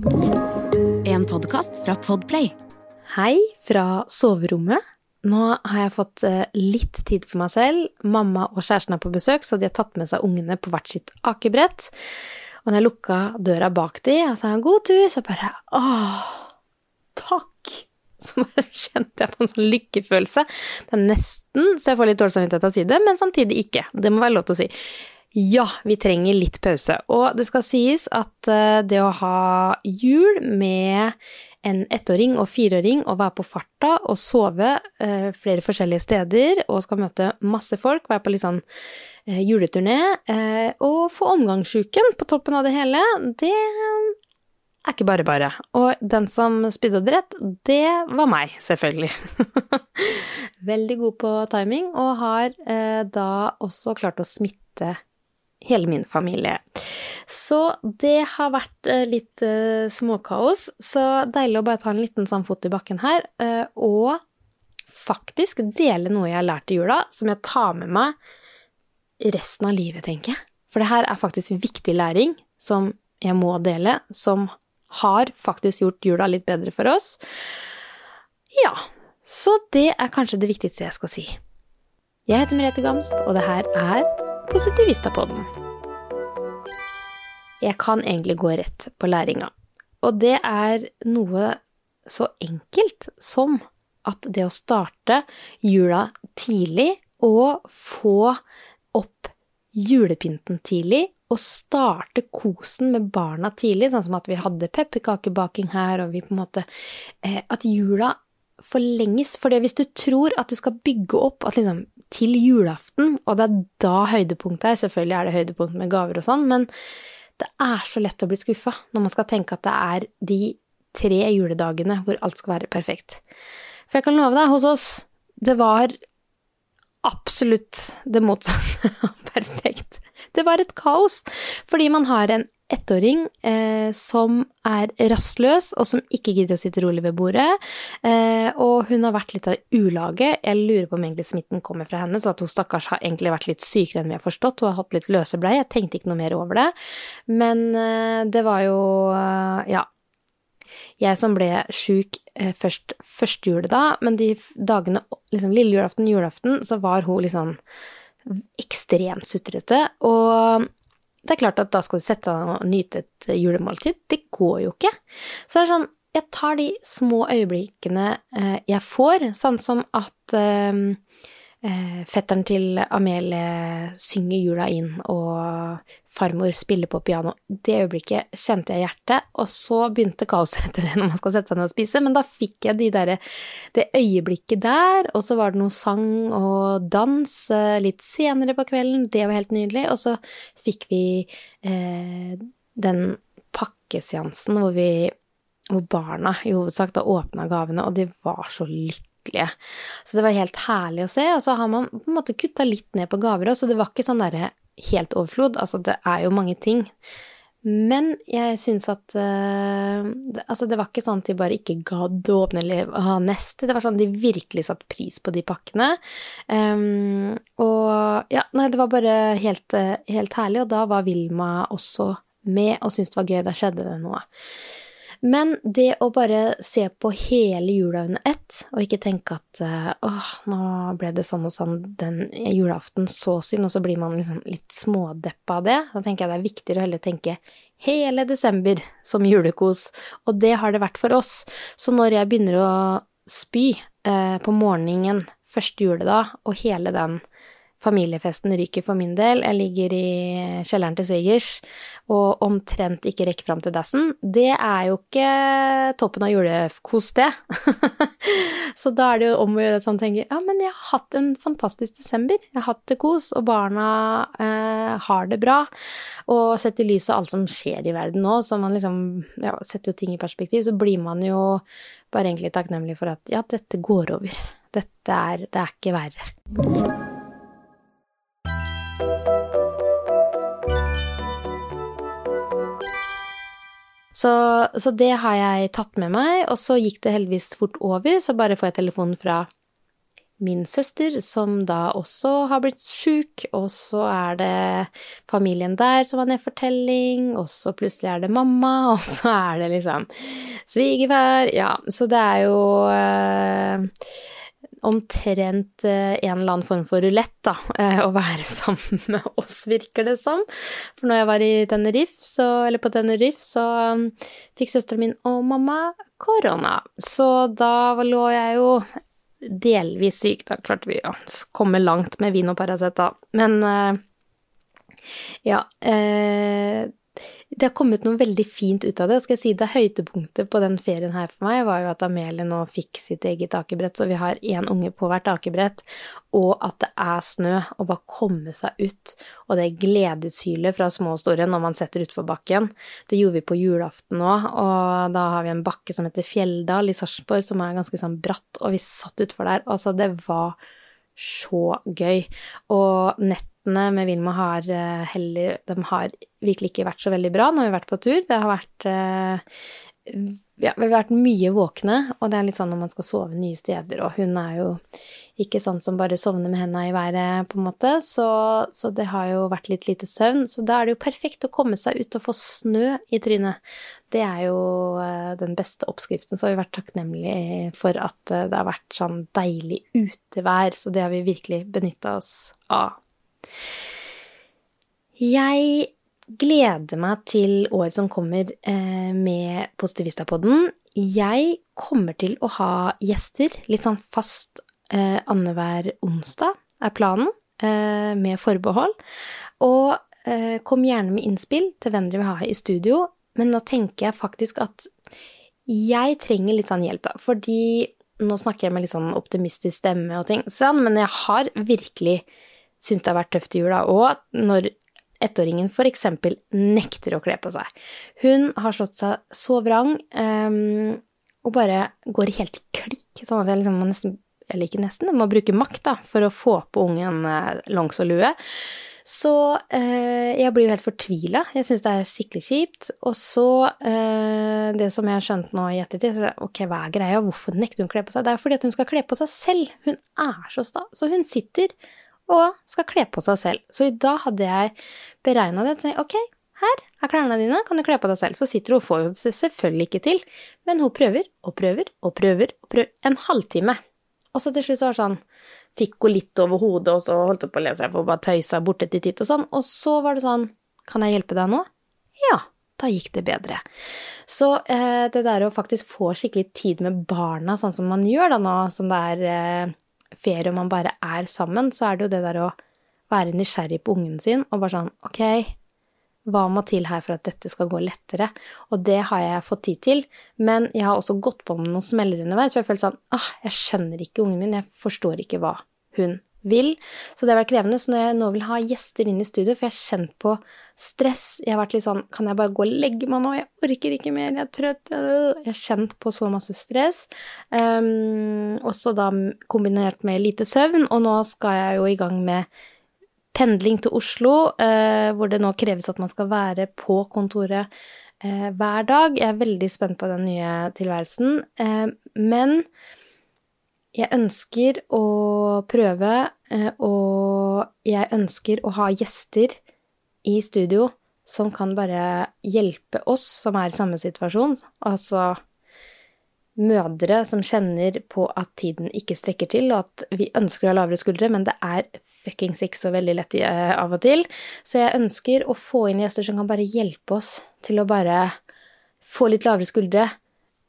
En podkast fra Podplay. Hei fra soverommet. Nå har jeg fått eh, litt tid for meg selv. Mamma og kjæresten er på besøk, så de har tatt med seg ungene på hvert sitt akebrett. Og når jeg lukka døra bak de og sa 'god tur', så bare åh, takk! Så kjente jeg på en sånn lykkefølelse. Det er nesten så jeg får litt dårlig samvittighet av å si det, men samtidig ikke. Det må være lov til å si. Ja, vi trenger litt pause. Og det skal sies at eh, det å ha jul med en ettåring og fireåring og være på farta og sove eh, flere forskjellige steder og skal møte masse folk, være på litt sånn eh, juleturné og få omgangssjuken på toppen av det hele, det er ikke bare bare. Og den som spydde og rett, det var meg, selvfølgelig. Veldig god på timing, og har eh, da også klart å smitte hele min familie. Så det har vært eh, litt uh, småkaos. Så deilig å bare ta en liten sånn fot i bakken her, uh, og faktisk dele noe jeg har lært i jula, som jeg tar med meg resten av livet, tenker jeg. For det her er faktisk viktig læring som jeg må dele, som har faktisk gjort jula litt bedre for oss. Ja, så det er kanskje det viktigste jeg skal si. Jeg heter Merete Gamst, og det her er Positivistapodden. Jeg kan egentlig gå rett på læringa. Og det er noe så enkelt som at det å starte jula tidlig og få opp julepynten tidlig og starte kosen med barna tidlig, sånn som at vi hadde pepperkakebaking her, og vi på en måte eh, At jula forlenges. For hvis du tror at du skal bygge opp at liksom til julaften, og det er da høydepunktet er Selvfølgelig er det høydepunkt med gaver og sånn, men det er så lett å bli skuffa når man skal tenke at det er de tre juledagene hvor alt skal være perfekt. For jeg kan love deg, hos oss, det var absolutt det motsatte av perfekt. Det var et kaos, fordi man har en ettåring eh, som er rastløs, og som ikke gidder å sitte rolig ved bordet. Eh, og hun har vært litt av ulage. Jeg lurer på om egentlig smitten kommer fra henne, så at hun stakkars har egentlig vært litt sykere enn vi har forstått. Hun har hatt litt løsebleie. Jeg tenkte ikke noe mer over det. Men eh, det var jo eh, Ja. Jeg som ble sjuk eh, først første juledag, men de dagene, liksom lille julaften, julaften, så var hun liksom ekstremt sutrete. Og det er klart at da skal du sette deg og nyte et julemåltid. Det går jo ikke. Så det er sånn, jeg tar de små øyeblikkene eh, jeg får, sånn som at eh, eh, fetteren til Amelie synger jula inn, og farmor spiller på piano. Det øyeblikket kjente jeg hjertet, og så begynte kaoset etter det når man skal sette seg ned og spise, men da fikk jeg de der, det øyeblikket der, og så var det noe sang og dans litt senere på kvelden, det var helt nydelig, og så fikk vi eh, den pakkeseansen hvor vi hvor barna i hovedsak da åpna gavene, og de var så lykkelige. Så det var helt herlig å se, og så har man på en måte kutta litt ned på gaver òg, så det var ikke sånn derre helt overflod. Altså, det er jo mange ting. Men jeg syns at uh, det, Altså, det var ikke sånn at de bare ikke gadd å åpne eller ha neste. Det var sånn at de virkelig satte pris på de pakkene. Um, og ja, nei, det var bare helt, helt herlig, og da var Vilma også med og syntes det var gøy. Da skjedde det noe. Men det å bare se på hele jula under ett, og ikke tenke at eh, åh, nå ble det sånn og sånn den julaften, så synd, og så blir man liksom litt smådeppa av det, da tenker jeg det er viktigere å heller tenke hele desember som julekos, og det har det vært for oss. Så når jeg begynner å spy eh, på morgenen første juledag, og hele den familiefesten ryker for min del. Jeg ligger i kjelleren til svigers og omtrent ikke rekker fram til dassen. Det er jo ikke toppen av julekos, det. så da er det jo om å gjøre at han tenker ja, men jeg har hatt en fantastisk desember. Jeg har hatt det kos, og barna eh, har det bra. Og sett i lys av alt som skjer i verden nå, så man liksom ja, setter jo ting i perspektiv, så blir man jo bare egentlig takknemlig for at ja, dette går over. Dette er Det er ikke verre. Så, så, det har jeg tatt med meg, og så gikk det heldigvis fort over, så bare får jeg telefon fra min søster, som da også har blitt sjuk, og så er det familien der som har nedfortelling, og så plutselig er det mamma, og så er det liksom svigerfar. Ja, så det er jo eh, omtrent eh, en eller annen form for rulett, da, eh, å være sammen med oss, virker det som. For når jeg var i Tenerife, så, eller på Tenerife, så um, fikk søsteren min og mamma korona. Så da lå jeg jo delvis syk. Da klarte vi å komme langt med vin og Paracet, da. Men uh, ja. Uh, det har kommet noe veldig fint ut av det. Skal jeg si Det høydepunktet på den ferien her for meg var jo at Amelie nå fikk sitt eget akebrett, så vi har én unge på hvert akebrett, og at det er snø, og bare komme seg ut. Og det gledeshylet fra små og store når man setter utfor bakken. Det gjorde vi på julaften òg, og da har vi en bakke som heter Fjelldal i Sarpsborg, som er ganske sånn bratt, og vi satt utfor der. Altså, det var så gøy. Og nett nettene med Vilma har eh, heller De har virkelig ikke vært så veldig bra når vi har vært på tur. Det har vært eh, ja, vi har vært mye våkne, og det er litt sånn når man skal sove nye steder, og hun er jo ikke sånn som bare sovner med henda i været, på en måte, så, så, det har jo vært litt lite søvn. Så da er det jo perfekt å komme seg ut og få snø i trynet. Det er jo uh, den beste oppskriften, så har vi vært takknemlige for at det har vært sånn deilig utevær, så det har vi virkelig benytta oss av. Jeg gleder meg til året som kommer med med Positivistapodden. Jeg kommer til å ha gjester, litt sånn fast eh, annenhver onsdag er planen, eh, med forbehold. Og eh, kom gjerne med innspill til hvem dere vil ha i studio, men nå tenker jeg faktisk at jeg trenger litt sånn hjelp, da, fordi nå snakker jeg med litt sånn optimistisk stemme og ting, sånn, men jeg har virkelig syns det har vært tøft i jula, og når ettåringen f.eks. nekter å kle på seg. Hun har slått seg så vrang um, og bare går helt i klikk, sånn at jeg liksom må nesten Eller ikke nesten, jeg må bruke makt da, for å få på ungen uh, longs og lue. Så eh, jeg blir jo helt fortvila. Jeg syns det er skikkelig kjipt. Og så, eh, det som jeg har skjønt nå i ettertid, så ok, hva er greia, hvorfor nekter hun å kle på seg? Det er fordi at hun skal kle på seg selv. Hun er så sta. Så hun sitter og skal kle på seg selv. Så i dag hadde jeg beregna det. Tenkte, ok, her er klærne dine, kan du kle på deg selv. Så sitter hun og får det selvfølgelig ikke til, men hun prøver og prøver og prøver og prøver en halvtime. Og så til slutt så var det sånn Fikk hun litt over hodet, og så holdt hun på å lese, jeg får bare tøysa borte til titt og sånn. Og så var det sånn Kan jeg hjelpe deg nå? Ja da gikk det bedre. Så eh, det der å faktisk få skikkelig tid med barna, sånn som man gjør da nå som det er eh, ferie og man bare er sammen, så er det jo det der å være nysgjerrig på ungen sin og bare sånn Ok, hva må til her for at dette skal gå lettere? Og det har jeg fått tid til, men jeg har også gått på med noen smeller underveis, for jeg føler sånn ah, jeg skjønner ikke ungen min, jeg forstår ikke hva hun vil. Så det har vært krevende. Så når jeg nå vil ha gjester inn i studio, for jeg har kjent på stress Jeg har vært litt sånn Kan jeg bare gå og legge meg nå? Jeg orker ikke mer. Jeg er trøtt. Jeg har kjent på så masse stress. Um, også da kombinert med lite søvn. Og nå skal jeg jo i gang med pendling til Oslo, uh, hvor det nå kreves at man skal være på kontoret uh, hver dag. Jeg er veldig spent på den nye tilværelsen. Uh, men jeg ønsker å prøve, eh, og jeg ønsker å ha gjester i studio som kan bare hjelpe oss som er i samme situasjon. Altså mødre som kjenner på at tiden ikke strekker til, og at vi ønsker å ha lavere skuldre, men det er fuckings ikke så veldig lett eh, av og til. Så jeg ønsker å få inn gjester som kan bare hjelpe oss til å bare få litt lavere skuldre,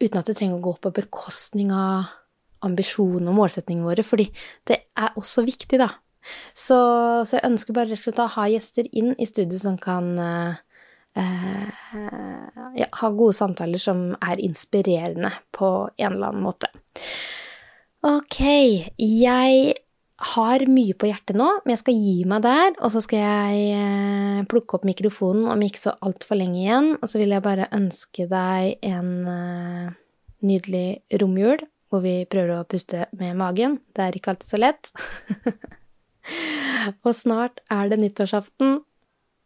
uten at det trenger å gå på bekostning av ambisjonene og målsettingene våre, fordi det er også viktig, da. Så, så, jeg ønsker bare rett og slett å ha gjester inn i studio som kan uh, uh, ja, ha gode samtaler som er inspirerende på en eller annen måte. Ok, jeg har mye på hjertet nå, men jeg skal gi meg der. Og så skal jeg uh, plukke opp mikrofonen om ikke så altfor lenge igjen. Og så vil jeg bare ønske deg en nydelig romjul hvor vi prøver å puste med magen. Det er ikke alltid så lett. og snart er det nyttårsaften.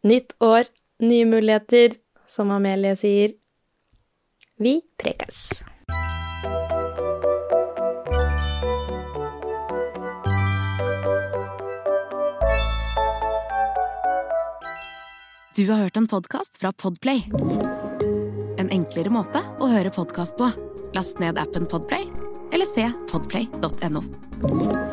Nytt år, nye muligheter, som Amelie sier. Vi prekes! Du har hørt en podkast fra Podplay. En enklere måte å høre podkast på. Last ned appen Podplay se podplay.no.